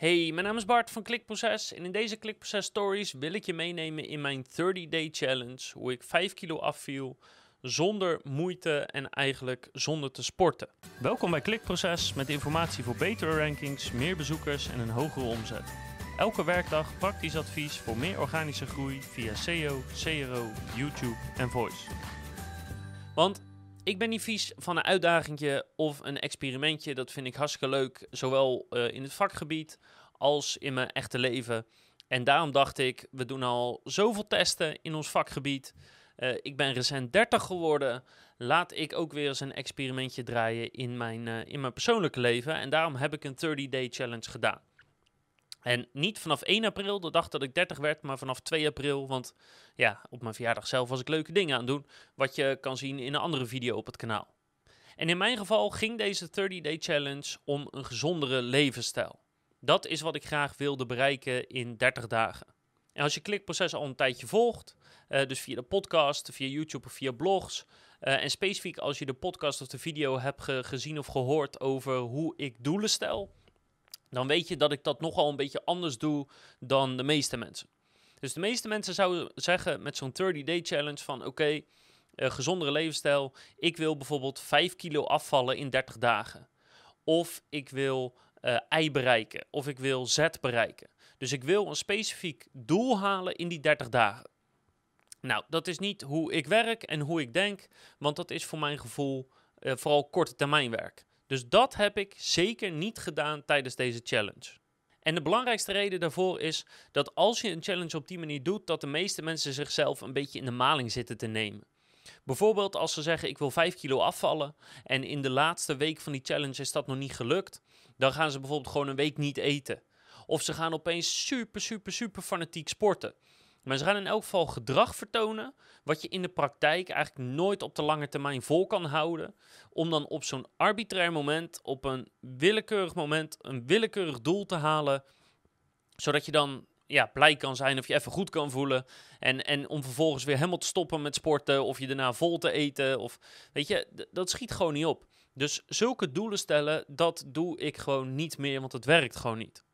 Hey, mijn naam is Bart van Klikproces en in deze Klikproces Stories wil ik je meenemen in mijn 30-day challenge, hoe ik 5 kilo afviel zonder moeite en eigenlijk zonder te sporten. Welkom bij Klikproces met informatie voor betere rankings, meer bezoekers en een hogere omzet. Elke werkdag praktisch advies voor meer organische groei via SEO, CRO, YouTube en Voice. Want ik ben niet vies van een uitdagingje of een experimentje. Dat vind ik hartstikke leuk, zowel uh, in het vakgebied als in mijn echte leven. En daarom dacht ik, we doen al zoveel testen in ons vakgebied. Uh, ik ben recent 30 geworden. Laat ik ook weer eens een experimentje draaien in mijn, uh, in mijn persoonlijke leven. En daarom heb ik een 30-day challenge gedaan. En niet vanaf 1 april, de dag dat ik 30 werd, maar vanaf 2 april. Want ja, op mijn verjaardag zelf was ik leuke dingen aan het doen. Wat je kan zien in een andere video op het kanaal. En in mijn geval ging deze 30-day challenge om een gezondere levensstijl. Dat is wat ik graag wilde bereiken in 30 dagen. En als je klikproces al een tijdje volgt, uh, dus via de podcast, via YouTube of via blogs, uh, en specifiek als je de podcast of de video hebt ge gezien of gehoord over hoe ik doelen stel, dan weet je dat ik dat nogal een beetje anders doe dan de meeste mensen. Dus de meeste mensen zouden zeggen met zo'n 30-day challenge van oké, uh, gezondere levensstijl, ik wil bijvoorbeeld 5 kilo afvallen in 30 dagen. Of ik wil uh, bereiken, of ik wil Z bereiken. Dus ik wil een specifiek doel halen in die 30 dagen. Nou, dat is niet hoe ik werk en hoe ik denk, want dat is voor mijn gevoel uh, vooral korte termijn werk. Dus dat heb ik zeker niet gedaan tijdens deze challenge. En de belangrijkste reden daarvoor is dat als je een challenge op die manier doet, dat de meeste mensen zichzelf een beetje in de maling zitten te nemen. Bijvoorbeeld als ze zeggen ik wil 5 kilo afvallen en in de laatste week van die challenge is dat nog niet gelukt, dan gaan ze bijvoorbeeld gewoon een week niet eten. Of ze gaan opeens super, super, super fanatiek sporten. Maar ze gaan in elk geval gedrag vertonen wat je in de praktijk eigenlijk nooit op de lange termijn vol kan houden. Om dan op zo'n arbitrair moment, op een willekeurig moment, een willekeurig doel te halen. Zodat je dan ja, blij kan zijn of je even goed kan voelen. En, en om vervolgens weer helemaal te stoppen met sporten of je daarna vol te eten. Of, weet je, dat schiet gewoon niet op. Dus zulke doelen stellen, dat doe ik gewoon niet meer, want het werkt gewoon niet.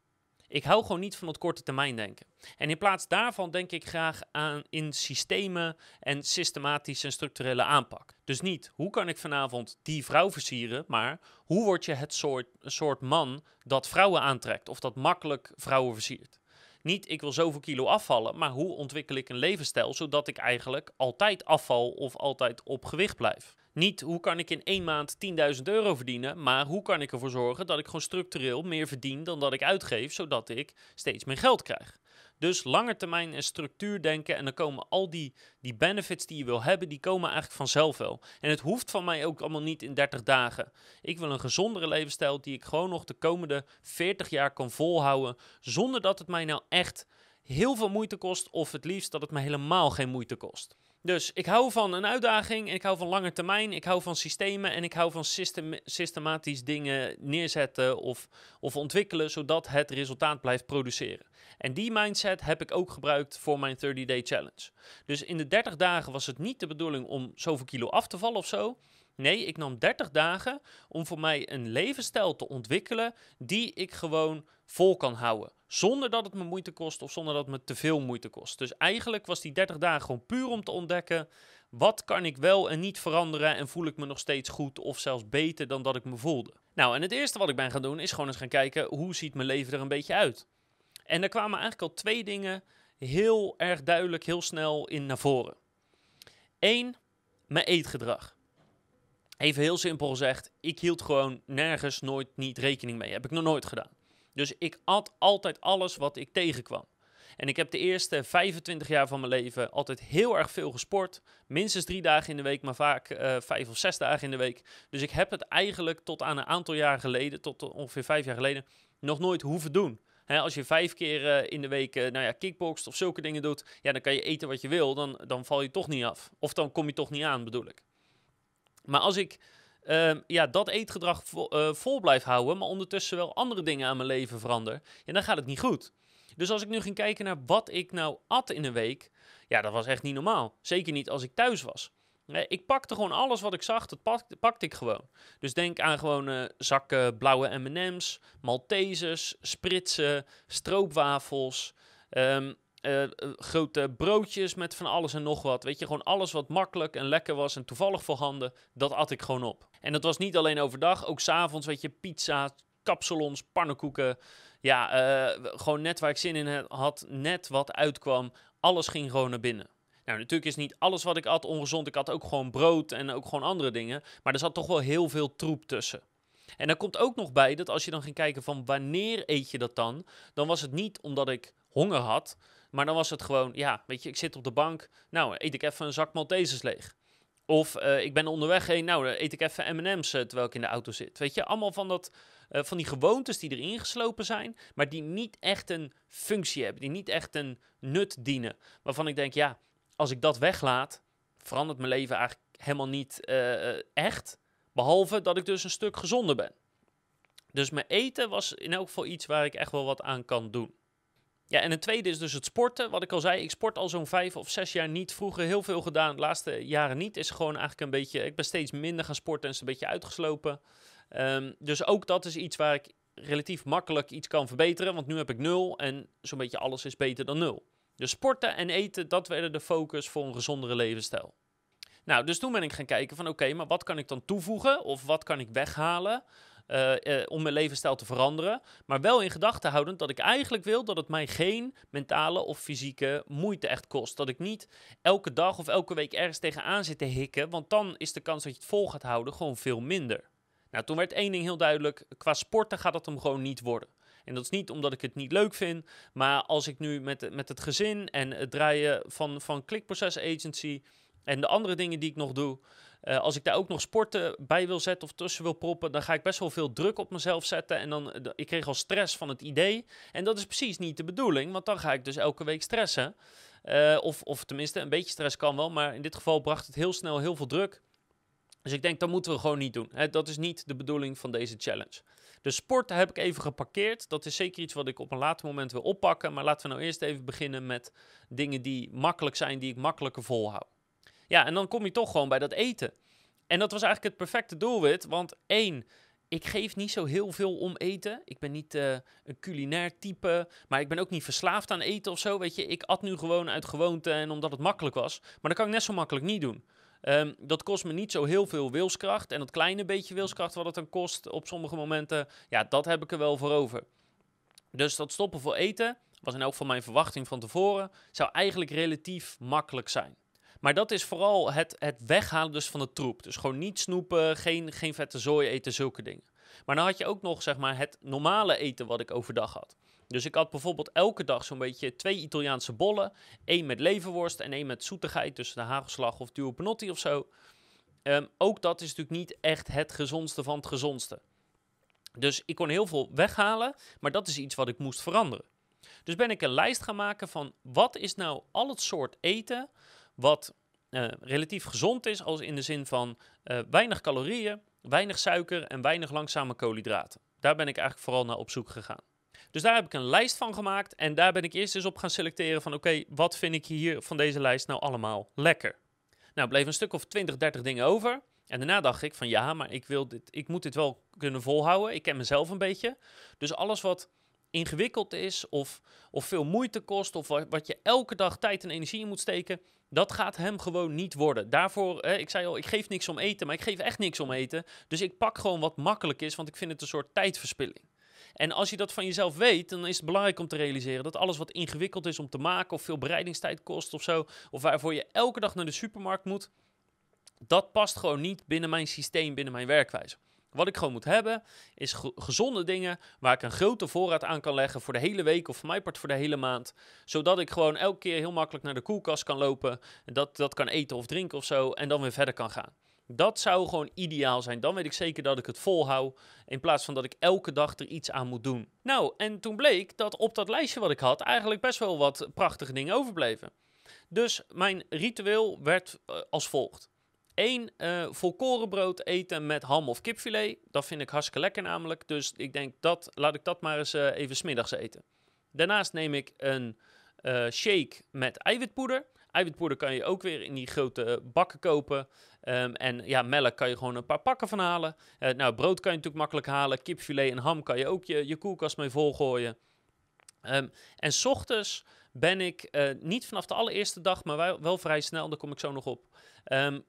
Ik hou gewoon niet van het korte termijn denken. En in plaats daarvan denk ik graag aan in systemen en systematische en structurele aanpak. Dus niet hoe kan ik vanavond die vrouw versieren, maar hoe word je het soort, soort man dat vrouwen aantrekt of dat makkelijk vrouwen versiert. Niet ik wil zoveel kilo afvallen, maar hoe ontwikkel ik een levensstijl zodat ik eigenlijk altijd afval of altijd op gewicht blijf. Niet hoe kan ik in één maand 10.000 euro verdienen, maar hoe kan ik ervoor zorgen dat ik gewoon structureel meer verdien dan dat ik uitgeef, zodat ik steeds meer geld krijg. Dus lange termijn en structuur denken en dan komen al die, die benefits die je wil hebben, die komen eigenlijk vanzelf wel. En het hoeft van mij ook allemaal niet in 30 dagen. Ik wil een gezondere levensstijl die ik gewoon nog de komende 40 jaar kan volhouden, zonder dat het mij nou echt heel veel moeite kost of het liefst dat het me helemaal geen moeite kost. Dus ik hou van een uitdaging, en ik hou van lange termijn, ik hou van systemen en ik hou van system systematisch dingen neerzetten of, of ontwikkelen, zodat het resultaat blijft produceren. En die mindset heb ik ook gebruikt voor mijn 30-day challenge. Dus in de 30 dagen was het niet de bedoeling om zoveel kilo af te vallen of zo. Nee, ik nam 30 dagen om voor mij een levensstijl te ontwikkelen die ik gewoon vol kan houden. Zonder dat het me moeite kost of zonder dat het me te veel moeite kost. Dus eigenlijk was die 30 dagen gewoon puur om te ontdekken. Wat kan ik wel en niet veranderen en voel ik me nog steeds goed of zelfs beter dan dat ik me voelde? Nou, en het eerste wat ik ben gaan doen is gewoon eens gaan kijken hoe ziet mijn leven er een beetje uit. En er kwamen eigenlijk al twee dingen heel erg duidelijk, heel snel in naar voren. Eén, mijn eetgedrag. Even heel simpel gezegd, ik hield gewoon nergens nooit niet rekening mee. Heb ik nog nooit gedaan. Dus ik at altijd alles wat ik tegenkwam. En ik heb de eerste 25 jaar van mijn leven altijd heel erg veel gesport. Minstens drie dagen in de week, maar vaak uh, vijf of zes dagen in de week. Dus ik heb het eigenlijk tot aan een aantal jaar geleden, tot ongeveer vijf jaar geleden, nog nooit hoeven doen. als je vijf keer uh, in de week uh, nou ja, kickboxt of zulke dingen doet, ja, dan kan je eten wat je wil. Dan, dan val je toch niet af. Of dan kom je toch niet aan, bedoel ik. Maar als ik uh, ja, dat eetgedrag vol, uh, blijf houden, maar ondertussen wel andere dingen aan mijn leven verander, ja, dan gaat het niet goed. Dus als ik nu ging kijken naar wat ik nou at in een week, ja, dat was echt niet normaal. Zeker niet als ik thuis was. ik pakte gewoon alles wat ik zag, dat pakte, ik gewoon. Dus denk aan gewoon zakken blauwe M&M's, Maltesers, spritsen, stroopwafels, um, grote broodjes met van alles en nog wat. Weet je, gewoon alles wat makkelijk en lekker was en toevallig voorhanden, dat at ik gewoon op. En dat was niet alleen overdag, ook s'avonds, weet je, pizza, kapsalons, pannenkoeken. Ja, uh, gewoon net waar ik zin in had, net wat uitkwam, alles ging gewoon naar binnen. Nou, natuurlijk is niet alles wat ik at ongezond. Ik had ook gewoon brood en ook gewoon andere dingen. Maar er zat toch wel heel veel troep tussen. En daar komt ook nog bij dat als je dan ging kijken van wanneer eet je dat dan, dan was het niet omdat ik honger had, maar dan was het gewoon, ja, weet je, ik zit op de bank, nou, eet ik even een zak Maltesers leeg. Of uh, ik ben onderweg heen, nou, dan eet ik even M&M's uh, terwijl ik in de auto zit. Weet je, allemaal van, dat, uh, van die gewoontes die erin geslopen zijn, maar die niet echt een functie hebben, die niet echt een nut dienen. Waarvan ik denk, ja, als ik dat weglaat, verandert mijn leven eigenlijk helemaal niet echt. Behalve dat ik dus een stuk gezonder ben. Dus mijn eten was in elk geval iets waar ik echt wel wat aan kan doen. Ja, en het tweede is dus het sporten. Wat ik al zei, ik sport al zo'n vijf of zes jaar niet. Vroeger heel veel gedaan, de laatste jaren niet. Is gewoon eigenlijk een beetje, ik ben steeds minder gaan sporten en is een beetje uitgeslopen. Um, dus ook dat is iets waar ik relatief makkelijk iets kan verbeteren. Want nu heb ik nul en zo'n beetje alles is beter dan nul. Dus sporten en eten, dat werden de focus voor een gezondere levensstijl. Nou, dus toen ben ik gaan kijken van oké, maar wat kan ik dan toevoegen of wat kan ik weghalen uh, uh, om mijn levensstijl te veranderen. Maar wel in gedachten houdend dat ik eigenlijk wil dat het mij geen mentale of fysieke moeite echt kost. Dat ik niet elke dag of elke week ergens tegenaan zit te hikken, want dan is de kans dat je het vol gaat houden gewoon veel minder. Nou, toen werd één ding heel duidelijk, qua sporten gaat dat hem gewoon niet worden. En dat is niet omdat ik het niet leuk vind, maar als ik nu met, met het gezin en het draaien van, van Clickproces Agency en de andere dingen die ik nog doe, uh, als ik daar ook nog sporten bij wil zetten of tussen wil proppen, dan ga ik best wel veel druk op mezelf zetten. En dan, uh, ik kreeg al stress van het idee. En dat is precies niet de bedoeling, want dan ga ik dus elke week stressen. Uh, of, of tenminste, een beetje stress kan wel, maar in dit geval bracht het heel snel heel veel druk. Dus ik denk, dat moeten we gewoon niet doen. Dat is niet de bedoeling van deze challenge. De sport heb ik even geparkeerd. Dat is zeker iets wat ik op een later moment wil oppakken. Maar laten we nou eerst even beginnen met dingen die makkelijk zijn, die ik makkelijker volhoud. Ja, en dan kom je toch gewoon bij dat eten. En dat was eigenlijk het perfecte doelwit. Want één, ik geef niet zo heel veel om eten. Ik ben niet uh, een culinair type, maar ik ben ook niet verslaafd aan eten of zo. Weet je, ik at nu gewoon uit gewoonte en omdat het makkelijk was. Maar dat kan ik net zo makkelijk niet doen. Um, dat kost me niet zo heel veel wilskracht. En dat kleine beetje wilskracht wat het dan kost op sommige momenten, ja, dat heb ik er wel voor over. Dus dat stoppen voor eten, was in elk geval mijn verwachting van tevoren, zou eigenlijk relatief makkelijk zijn. Maar dat is vooral het, het weghalen dus van de troep. Dus gewoon niet snoepen, geen, geen vette zooi eten, zulke dingen. Maar dan had je ook nog zeg maar, het normale eten wat ik overdag had. Dus ik had bijvoorbeeld elke dag zo'n beetje twee Italiaanse bollen. één met leverworst en één met zoetigheid, dus de hagelslag of duo panotti of zo. Um, ook dat is natuurlijk niet echt het gezondste van het gezondste. Dus ik kon heel veel weghalen, maar dat is iets wat ik moest veranderen. Dus ben ik een lijst gaan maken van wat is nou al het soort eten wat uh, relatief gezond is, als in de zin van uh, weinig calorieën, weinig suiker en weinig langzame koolhydraten. Daar ben ik eigenlijk vooral naar op zoek gegaan. Dus daar heb ik een lijst van gemaakt en daar ben ik eerst eens op gaan selecteren van oké, wat vind ik hier van deze lijst nou allemaal lekker? Nou, bleef een stuk of 20, 30 dingen over. En daarna dacht ik van ja, maar ik, wil dit, ik moet dit wel kunnen volhouden. Ik ken mezelf een beetje. Dus alles wat ingewikkeld is of, of veel moeite kost of wat, wat je elke dag tijd en energie in moet steken, dat gaat hem gewoon niet worden. Daarvoor, ik zei al, ik geef niks om eten, maar ik geef echt niks om eten. Dus ik pak gewoon wat makkelijk is, want ik vind het een soort tijdverspilling. En als je dat van jezelf weet, dan is het belangrijk om te realiseren dat alles wat ingewikkeld is om te maken, of veel bereidingstijd kost of zo, of waarvoor je elke dag naar de supermarkt moet, dat past gewoon niet binnen mijn systeem, binnen mijn werkwijze. Wat ik gewoon moet hebben, is gezonde dingen waar ik een grote voorraad aan kan leggen voor de hele week of voor mij part voor de hele maand. Zodat ik gewoon elke keer heel makkelijk naar de koelkast kan lopen, dat, dat kan eten of drinken of zo en dan weer verder kan gaan. Dat zou gewoon ideaal zijn. Dan weet ik zeker dat ik het volhoud. In plaats van dat ik elke dag er iets aan moet doen. Nou, en toen bleek dat op dat lijstje wat ik had eigenlijk best wel wat prachtige dingen overbleven. Dus mijn ritueel werd uh, als volgt. Eén, uh, volkorenbrood eten met ham of kipfilet. Dat vind ik hartstikke lekker namelijk. Dus ik denk, dat, laat ik dat maar eens uh, even smiddags eten. Daarnaast neem ik een uh, shake met eiwitpoeder. eiwitpoeder kan je ook weer in die grote bakken kopen. Ehm, en ja, melk kan je gewoon een paar pakken van halen. Nou, brood kan je natuurlijk makkelijk halen. Kipfilet en ham kan je ook je, je koelkast mee volgooien. Um, en s ochtends ben ik uh, niet vanaf de allereerste dag, maar wel, vrij snel, daar kom ik zo nog op, um,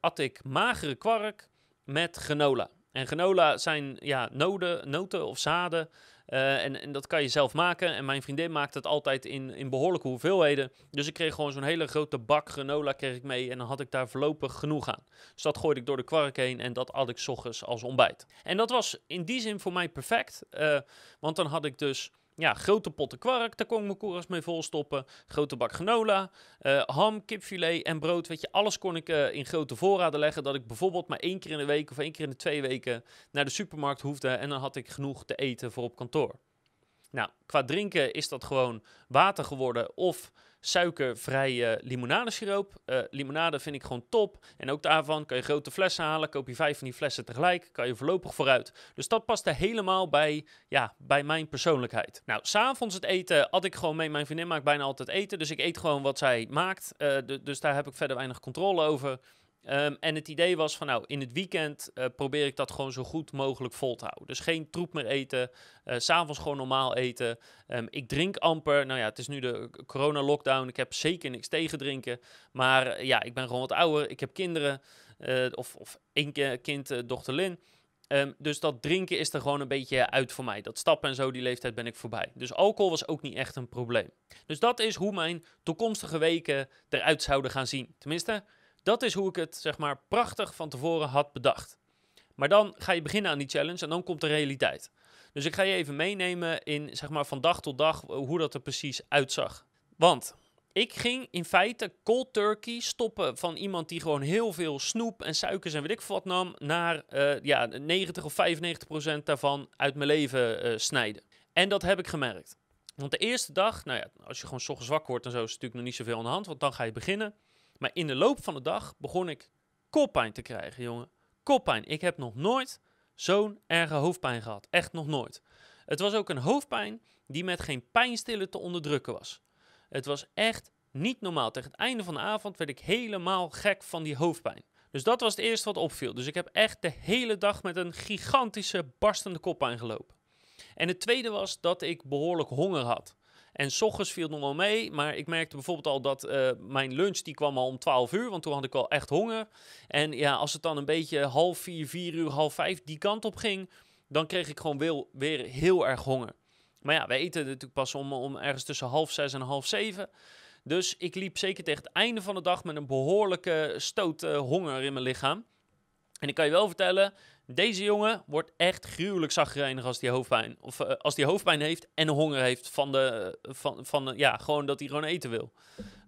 at ik magere kwark met granola. En granola zijn ja, noden, noten of zaden. Uh, en, en, dat kan je zelf maken. En mijn vriendin maakt het altijd in, in behoorlijke hoeveelheden. Dus ik kreeg gewoon zo'n hele grote bak granola kreeg ik mee. En dan had ik daar voorlopig genoeg aan. Dus dat gooide ik door de kwark heen. En dat at ik s ochtends als ontbijt. En dat was in die zin voor mij perfect. Want dan had ik dus ja, grote potten kwark, daar kon ik mijn koelkast mee volstoppen. Grote bak granola, uh, ham, kipfilet en brood. Weet je, alles kon ik uh, in grote voorraden leggen. Dat ik bijvoorbeeld maar één keer in de week of één keer in de twee weken naar de supermarkt hoefde. En dan had ik genoeg te eten voor op kantoor. Nou, qua drinken is dat gewoon water geworden of suikervrije limonadesiroop. Uh, limonade vind ik gewoon top. En ook daarvan kan je grote flessen halen. Koop je vijf van die flessen tegelijk. Kan je voorlopig vooruit. Dus dat paste helemaal bij, ja, bij mijn persoonlijkheid. Nou, s'avonds het eten had ik gewoon mee. Mijn vriendin maakt bijna altijd eten. Dus ik eet gewoon wat zij maakt. Uh, dus daar heb ik verder weinig controle over. Um, en het idee was van nou, in het weekend uh, probeer ik dat gewoon zo goed mogelijk vol te houden. Dus geen troep meer eten, uh, s'avonds gewoon normaal eten. Um, ik drink amper, nou ja, het is nu de corona-lockdown, ik heb zeker niks tegen drinken. Maar uh, ja, ik ben gewoon wat ouder, ik heb kinderen, of, of één kind, dochter Lin. Um, dus dat drinken is er gewoon een beetje uit voor mij. Dat stappen en zo, die leeftijd ben ik voorbij. Dus alcohol was ook niet echt een probleem. Dus dat is hoe mijn toekomstige weken eruit zouden gaan zien. Tenminste, dat is hoe ik het, zeg maar, prachtig van tevoren had bedacht. Maar dan ga je beginnen aan die challenge en dan komt de realiteit. Dus ik ga je even meenemen in, zeg maar, van dag tot dag hoe dat er precies uitzag. Want ik ging in feite cold turkey stoppen van iemand die gewoon heel veel snoep en suikers en weet ik wat nam, naar uh, ja, 90 of 95 procent daarvan uit mijn leven uh, snijden. En dat heb ik gemerkt. Want de eerste dag, nou ja, als je gewoon zo zwak wordt en zo, is natuurlijk nog niet zoveel aan de hand, want dan ga je beginnen. Maar in de loop van de dag begon ik koppijn te krijgen, jongen. Koppijn. Ik heb nog nooit zo'n erge hoofdpijn gehad. Echt nog nooit. Het was ook een hoofdpijn die met geen pijnstiller te onderdrukken was. Het was echt niet normaal. Tegen het einde van de avond werd ik helemaal gek van die hoofdpijn. Dus dat was het eerste wat opviel. Dus ik heb echt de hele dag met een gigantische barstende koppijn gelopen. En het tweede was dat ik behoorlijk honger had. En s ochtends viel nog wel mee, maar ik merkte bijvoorbeeld al dat uh, mijn lunch die kwam al om 12 uur, want toen had ik al echt honger. En ja, als het dan een beetje half vier, vier uur, half vijf die kant op ging, dan kreeg ik gewoon weer, weer heel erg honger. Maar ja, we eten natuurlijk pas om, om ergens tussen half zes en half zeven. Dus ik liep zeker tegen het einde van de dag met een behoorlijke stoot uh, honger in mijn lichaam. En ik kan je wel vertellen, deze jongen wordt echt gruwelijk zagrijnig als hij hoofdpijn. Of uh, als hij hoofdpijn heeft en honger heeft van de, van, van de, ja, gewoon dat hij gewoon eten wil.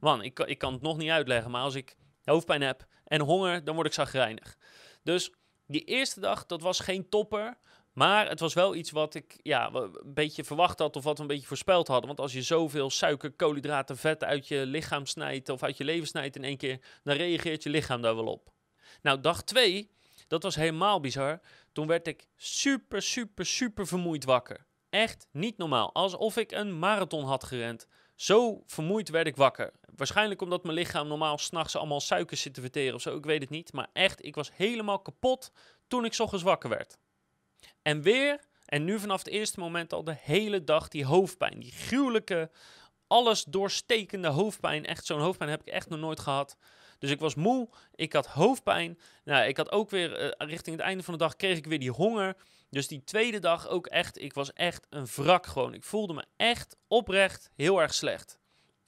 Man, ik, ik kan het nog niet uitleggen, maar als ik hoofdpijn heb en honger, dan word ik zagrijnig. Dus die eerste dag, dat was geen topper. Maar het was wel iets wat ik ja, een beetje verwacht had of wat we een beetje voorspeld hadden. Want als je zoveel suiker, koolhydraten, vet uit je lichaam snijdt of uit je leven snijdt in één keer, dan reageert je lichaam daar wel op. Nou, dag 2 dat was helemaal bizar. Toen werd ik super, super, super vermoeid wakker. Echt niet normaal. Alsof ik een marathon had gerend. Zo vermoeid werd ik wakker. Waarschijnlijk omdat mijn lichaam normaal s'nachts allemaal suikers zit te verteren of zo. Ik weet het niet. Maar echt, ik was helemaal kapot toen ik ochtends wakker werd. En weer, en nu vanaf het eerste moment al de hele dag die hoofdpijn. Die gruwelijke, alles doorstekende hoofdpijn. Echt zo'n hoofdpijn heb ik echt nog nooit gehad. Dus ik was moe, ik had hoofdpijn. Nou, ik had ook weer uh, richting het einde van de dag kreeg ik weer die honger. Dus die tweede dag ook echt, ik was echt een wrak gewoon. Ik voelde me echt oprecht heel erg slecht.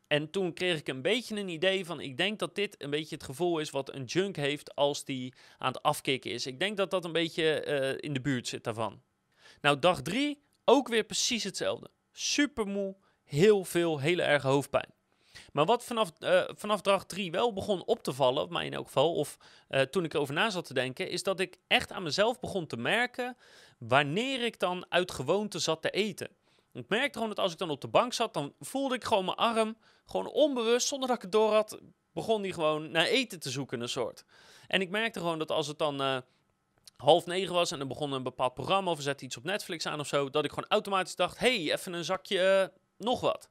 En toen kreeg ik een beetje een idee van, ik denk dat dit een beetje het gevoel is wat een junk heeft als die aan het afkicken is. Ik denk dat dat een beetje uh, in de buurt zit daarvan. Nou, dag drie, ook weer precies hetzelfde. Super moe, heel veel, hele erge hoofdpijn. Maar wat vanaf, uh, vanaf dag 3 wel begon op te vallen, mij in elk geval, of uh, toen ik erover na zat te denken, is dat ik echt aan mezelf begon te merken wanneer ik dan uit gewoonte zat te eten. Ik merkte gewoon dat als ik dan op de bank zat, dan voelde ik gewoon mijn arm, gewoon onbewust, zonder dat ik het door had, begon die gewoon naar eten te zoeken, een soort. En ik merkte gewoon dat als het dan uh, half negen was en er begon een bepaald programma of zette iets op Netflix aan of zo, dat ik gewoon automatisch dacht, hey, even een zakje nog wat.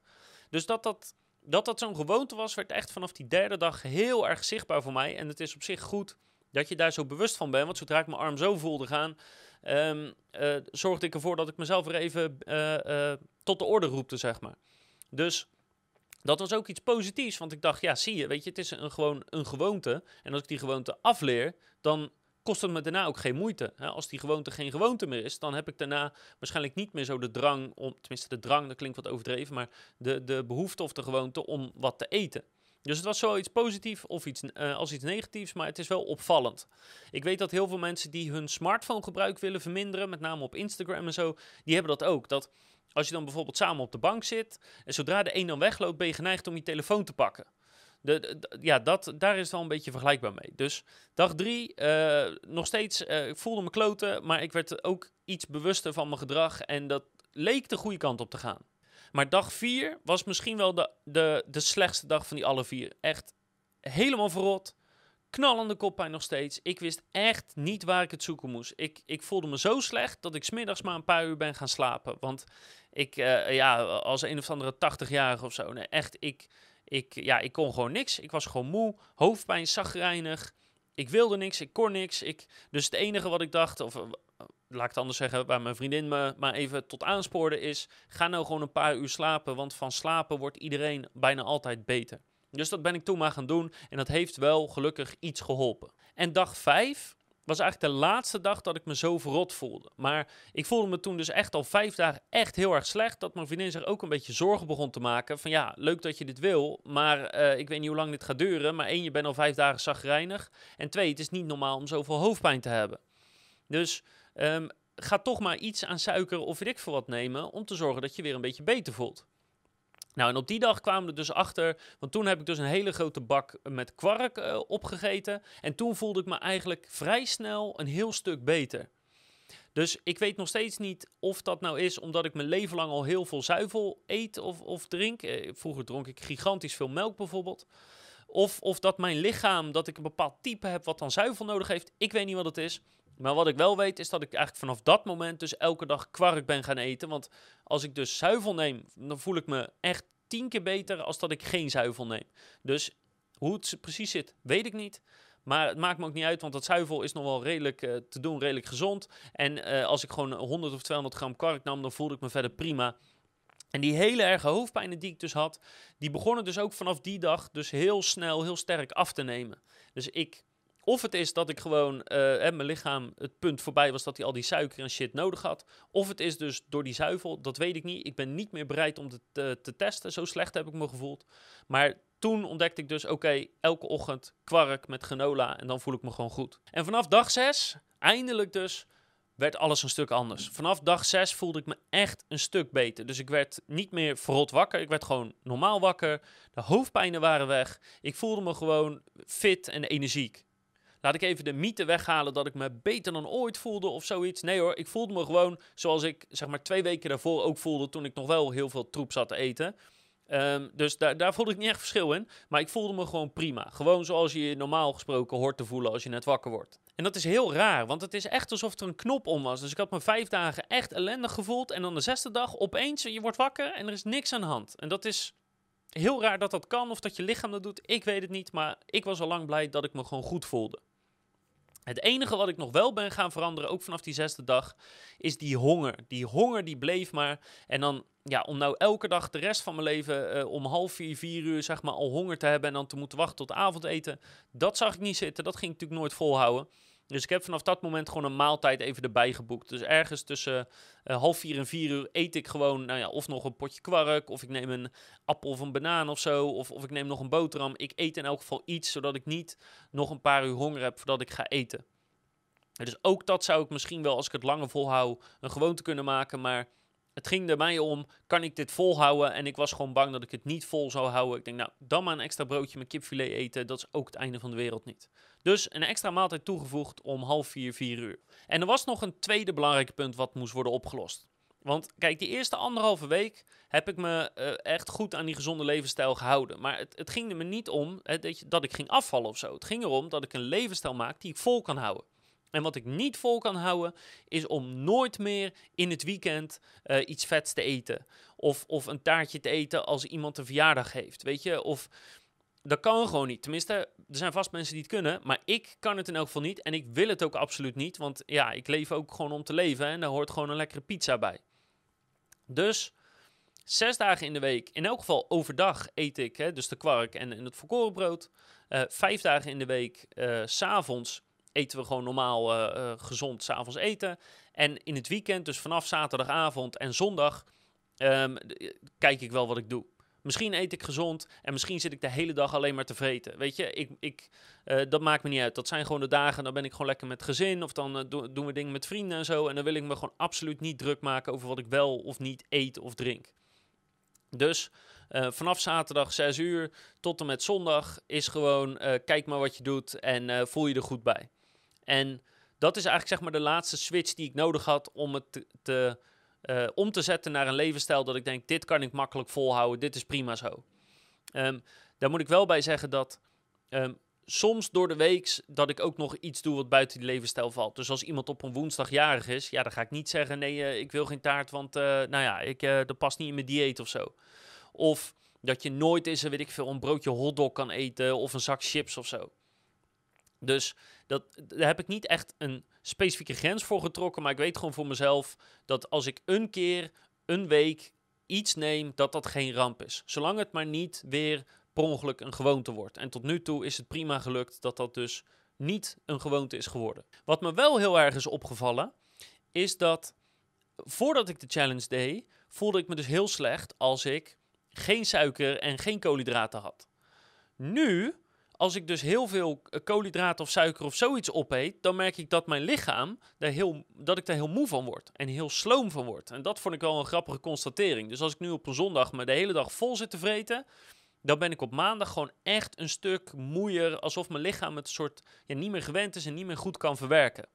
Dus dat dat dat dat zo'n gewoonte was, werd echt vanaf die derde dag heel erg zichtbaar voor mij. En het is op zich goed dat je daar zo bewust van bent. Want zodra ik mijn arm zo voelde gaan, um, uh, zorgde ik ervoor dat ik mezelf weer even uh, uh, tot de orde roepte, zeg maar. Dus dat was ook iets positiefs, want ik dacht, ja, zie je, weet je, het is een, gewoon een gewoonte. En als ik die gewoonte afleer, dan kost het me daarna ook geen moeite. Als die gewoonte geen gewoonte meer is, dan heb ik daarna waarschijnlijk niet meer zo de drang om, tenminste de drang, dat klinkt wat overdreven, maar de, de behoefte of de gewoonte om wat te eten. Dus het was zoiets positiefs of iets, uh, als iets negatiefs, maar het is wel opvallend. Ik weet dat heel veel mensen die hun smartphone gebruik willen verminderen, met name op Instagram en zo, die hebben dat ook. Dat als je dan bijvoorbeeld samen op de bank zit en zodra de een dan wegloopt, ben je geneigd om je telefoon te pakken. De, ja, dat, daar is het wel een beetje vergelijkbaar mee. Dus dag drie, uh, nog steeds, uh, ik voelde me kloten, maar ik werd ook iets bewuster van mijn gedrag en dat leek de goede kant op te gaan. Maar dag vier was misschien wel de, de, de slechtste dag van die alle vier. Echt helemaal verrot. Knallende koppijn nog steeds. Ik wist echt niet waar ik het zoeken moest. Ik, ik voelde me zo slecht dat ik smiddags maar een paar uur ben gaan slapen. Want ik, uh, ja, als een of andere 80-jarige of zo. Nee, echt, ik, ik, ja, ik kon gewoon niks. Ik was gewoon moe, hoofdpijn, zagrijnig. Ik wilde niks, ik kon niks. Ik, dus het enige wat ik dacht, of laat ik het anders zeggen, waar mijn vriendin me maar even tot aanspoorde, is: ga nou gewoon een paar uur slapen, want van slapen wordt iedereen bijna altijd beter. Dus dat ben ik toen maar gaan doen en dat heeft wel gelukkig iets geholpen. En dag 5 was eigenlijk de laatste dag dat ik me zo verrot voelde. Maar ik voelde me toen dus echt al vijf dagen echt heel erg slecht. Dat mijn vriendin zich ook een beetje zorgen begon te maken. Van ja, leuk dat je dit wil, maar uh, ik weet niet hoe lang dit gaat duren. Maar één, je bent al vijf dagen zagrijnig. En twee, het is niet normaal om zoveel hoofdpijn te hebben. Dus Um, ga toch maar iets aan suiker of weet ik veel wat nemen om te zorgen dat je weer een beetje beter voelt. Nou, en op die dag kwamen we dus achter, want toen heb ik dus een hele grote bak met kwark uh, opgegeten. En toen voelde ik me eigenlijk vrij snel een heel stuk beter. Dus ik weet nog steeds niet of dat nou is omdat ik mijn leven lang al heel veel zuivel eet of, of drink. Eh, vroeger dronk ik gigantisch veel melk bijvoorbeeld. Of, of dat mijn lichaam, dat ik een bepaald type heb wat dan zuivel nodig heeft. Ik weet niet wat het is. Maar wat ik wel weet is dat ik eigenlijk vanaf dat moment dus elke dag kwark ben gaan eten. Want als ik dus zuivel neem, dan voel ik me echt tien keer beter als dat ik geen zuivel neem. Dus hoe het precies zit, weet ik niet. Maar het maakt me ook niet uit, want dat zuivel is nog wel redelijk uh, te doen, redelijk gezond. En uh, als ik gewoon 100 of 200 gram kwark nam, dan voelde ik me verder prima. En die hele erge hoofdpijnen die ik dus had, die begonnen dus ook vanaf die dag dus heel snel, heel sterk af te nemen. Dus ik of het is dat ik gewoon, uh, mijn lichaam het punt voorbij was dat hij al die suiker en shit nodig had. Of het is dus door die zuivel, dat weet ik niet. Ik ben niet meer bereid om het te, te, testen. Zo slecht heb ik me gevoeld. Maar toen ontdekte ik dus, oké, elke ochtend kwark met granola en dan voel ik me gewoon goed. En vanaf dag 6, eindelijk dus, werd alles een stuk anders. Vanaf dag 6 voelde ik me echt een stuk beter. Dus ik werd niet meer verrot wakker. Ik werd gewoon normaal wakker. De hoofdpijnen waren weg. Ik voelde me gewoon fit en energiek. Laat ik even de mythe weghalen dat ik me beter dan ooit voelde of zoiets. Nee hoor, ik voelde me gewoon zoals ik zeg maar twee weken daarvoor ook voelde toen ik nog wel heel veel troep zat te eten. Um, dus daar, daar voelde ik niet echt verschil in. Maar ik voelde me gewoon prima. Gewoon zoals je je normaal gesproken hoort te voelen als je net wakker wordt. En dat is heel raar, want het is echt alsof er een knop om was. Dus ik had me vijf dagen echt ellendig gevoeld. En dan de zesde dag opeens, je wordt wakker en er is niks aan de hand. En dat is heel raar dat dat kan of dat je lichaam dat doet. Ik weet het niet, maar ik was al lang blij dat ik me gewoon goed voelde. Het enige wat ik nog wel ben gaan veranderen, ook vanaf die zesde dag, is die honger. Die honger die bleef maar. En dan, ja, om nou elke dag de rest van mijn leven uh, om half vier, vier uur, zeg maar, al honger te hebben en dan te moeten wachten tot avondeten, dat zag ik niet zitten. Dat ging ik natuurlijk nooit volhouden. Dus ik heb vanaf dat moment gewoon een maaltijd even erbij geboekt. Dus ergens tussen uh, half vier en vier uur eet ik gewoon, nou ja, of nog een potje kwark, of ik neem een appel of een banaan of zo, of, of ik neem nog een boterham. Ik eet in elk geval iets, zodat ik niet nog een paar uur honger heb voordat ik ga eten. Dus ook dat zou ik misschien wel, als ik het langer volhoud, een gewoonte kunnen maken. Maar het ging er mij om, kan ik dit volhouden? En ik was gewoon bang dat ik het niet vol zou houden. Ik denk, nou, dan maar een extra broodje met kipfilet eten. Dat is ook het einde van de wereld niet. Dus een extra maaltijd toegevoegd om half vier, vier uur. En er was nog een tweede belangrijke punt wat moest worden opgelost. Want kijk, die eerste anderhalve week heb ik me uh, echt goed aan die gezonde levensstijl gehouden. Maar het, het ging er me niet om dat, dat ik ging afvallen of zo. Het ging erom dat ik een levensstijl maak die ik vol kan houden. En wat ik niet vol kan houden, is om nooit meer in het weekend uh, iets vets te eten. Of, of een taartje te eten als iemand een verjaardag heeft. Weet je, of dat kan gewoon niet. Tenminste, er zijn vast mensen die het kunnen, maar ik kan het in elk geval niet. En ik wil het ook absoluut niet, want ja, ik leef ook gewoon om te leven en daar hoort gewoon een lekkere pizza bij. Dus zes dagen in de week, in elk geval overdag eet ik, hè, dus de kwark en, het volkoren brood. Uh, vijf dagen in de week, uh, s'avonds eten we gewoon normaal uh, uh, gezond s'avonds eten. En in het weekend, dus vanaf zaterdagavond en zondag, um, kijk ik wel wat ik doe. Misschien eet ik gezond en misschien zit ik de hele dag alleen maar te vreten. Weet je, ik, ik, dat maakt me niet uit. Dat zijn gewoon de dagen, dan ben ik gewoon lekker met gezin of dan do doen we dingen met vrienden en zo. En dan wil ik me gewoon absoluut niet druk maken over wat ik wel of niet eet of drink. Dus vanaf zaterdag 6 uur tot en met zondag is gewoon kijk maar wat je doet en voel je er goed bij. En dat is eigenlijk zeg maar de laatste switch die ik nodig had om het te, te om te zetten naar een levensstijl dat ik denk dit kan ik makkelijk volhouden, dit is prima zo. Um, daar moet ik wel bij zeggen dat um, soms door de week dat ik ook nog iets doe wat buiten die levensstijl valt. Dus als iemand op een woensdag jarig is, ja, dan ga ik niet zeggen: nee, uh, ik wil geen taart, want uh, nou ja, ik, dat past niet in mijn dieet of zo. Of dat je nooit eens, weet ik veel, een broodje hotdog kan eten of een zak chips of zo. Dus dat, daar heb ik niet echt een specifieke grens voor getrokken, maar ik weet gewoon voor mezelf dat als ik een keer, een week iets neem, dat dat geen ramp is. Zolang het maar niet weer per ongeluk een gewoonte wordt. En tot nu toe is het prima gelukt dat dat dus niet een gewoonte is geworden. Wat me wel heel erg is opgevallen, is dat voordat ik de challenge deed, voelde ik me dus heel slecht als ik geen suiker en geen koolhydraten had. Nu, als ik dus heel veel koolhydraten of suiker of zoiets opeet, dan merk ik dat mijn lichaam daar heel, dat ik daar heel moe van word en heel sloom van word. En dat vond ik wel een grappige constatering. Dus als ik nu op een zondag me de hele dag vol zit te vreten, dan ben ik op maandag gewoon echt een stuk moeier, alsof mijn lichaam het soort ja, niet meer gewend is en niet meer goed kan verwerken.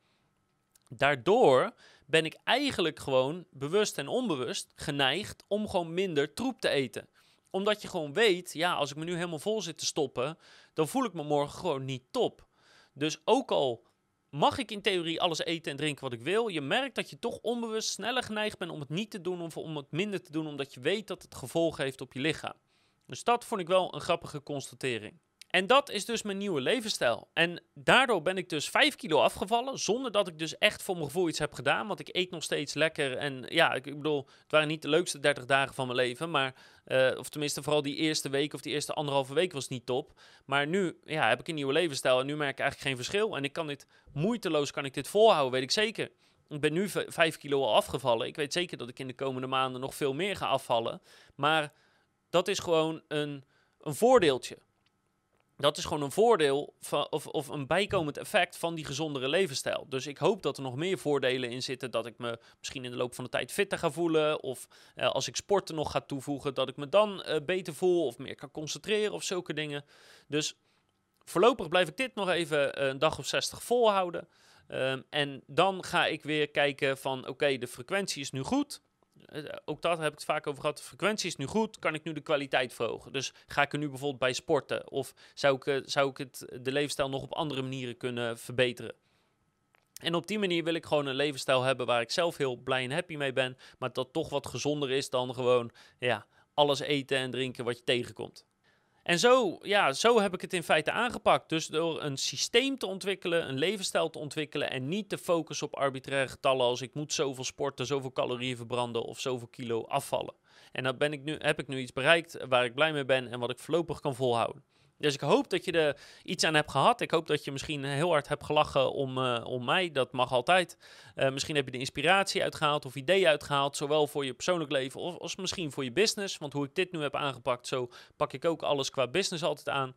Daardoor ben ik eigenlijk gewoon bewust en onbewust geneigd om gewoon minder troep te eten. Omdat je gewoon weet, ja, als ik me nu helemaal vol zit te stoppen, dan voel ik me morgen gewoon niet top. Dus ook al mag ik in theorie alles eten en drinken wat ik wil, je merkt dat je toch onbewust sneller geneigd bent om het niet te doen of om het minder te doen, omdat je weet dat het gevolgen heeft op je lichaam. Dus dat vond ik wel een grappige constatering. En dat is dus mijn nieuwe levensstijl. En daardoor ben ik dus 5 kilo afgevallen, zonder dat ik dus echt voor mijn gevoel iets heb gedaan. Want ik eet nog steeds lekker. En ja, ik, bedoel, het waren niet de leukste 30 dagen van mijn leven. Maar, uh, of tenminste, vooral die eerste week of die eerste anderhalve week was niet top. Maar nu ja, heb ik een nieuwe levensstijl en nu merk ik eigenlijk geen verschil. En ik kan dit moeiteloos kan ik dit volhouden, weet ik zeker. Ik ben nu 5 kilo al afgevallen. Ik weet zeker dat ik in de komende maanden nog veel meer ga afvallen. Maar dat is gewoon een, een voordeeltje. Dat is gewoon een voordeel van, of, of een bijkomend effect van die gezondere levensstijl. Dus ik hoop dat er nog meer voordelen in zitten. Dat ik me misschien in de loop van de tijd fitter ga voelen. Of eh, als ik sporten nog ga toevoegen, dat ik me dan uh, beter voel. Of meer kan concentreren of zulke dingen. Dus voorlopig blijf ik dit nog even een dag of 60 volhouden. Um, en dan ga ik weer kijken van oké, de frequentie is nu goed. Eh, ook dat heb ik het vaak over gehad. De frequentie is nu goed, kan ik nu de kwaliteit verhogen? Dus ga ik er nu bijvoorbeeld bij sporten? Of zou ik, eh, zou ik het, de levensstijl nog op andere manieren kunnen verbeteren? En op die manier wil ik gewoon een levensstijl hebben waar ik zelf heel blij en happy mee ben, maar dat toch wat gezonder is dan gewoon ja, alles eten en drinken wat je tegenkomt. En zo, ja, zo heb ik het in feite aangepakt. Dus door een systeem te ontwikkelen, een levensstijl te ontwikkelen en niet te focussen op arbitraire getallen als ik moet zoveel sporten, zoveel calorieën verbranden of zoveel kilo afvallen. En dan ben ik nu, heb ik nu iets bereikt waar ik blij mee ben en wat ik voorlopig kan volhouden. Dus ik hoop dat je er iets aan hebt gehad. Ik hoop dat je misschien heel hard hebt gelachen om, uh, om mij. Dat mag altijd. Uh, misschien heb je de inspiratie uitgehaald of ideeën uitgehaald. Zowel voor je persoonlijk leven of, als misschien voor je business. Want hoe ik dit nu heb aangepakt, zo pak ik ook alles qua business altijd aan.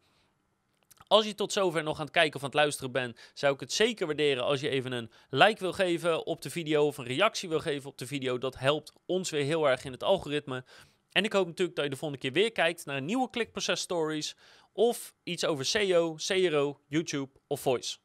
Als je tot zover nog aan het kijken of aan het luisteren bent, zou ik het zeker waarderen als je even een like wil geven op de video of een reactie wil geven op de video. Dat helpt ons weer heel erg in het algoritme. En ik hoop natuurlijk dat je de volgende keer weer kijkt naar een nieuwe klikproces stories of iets over SEO, CRO, YouTube of Voice.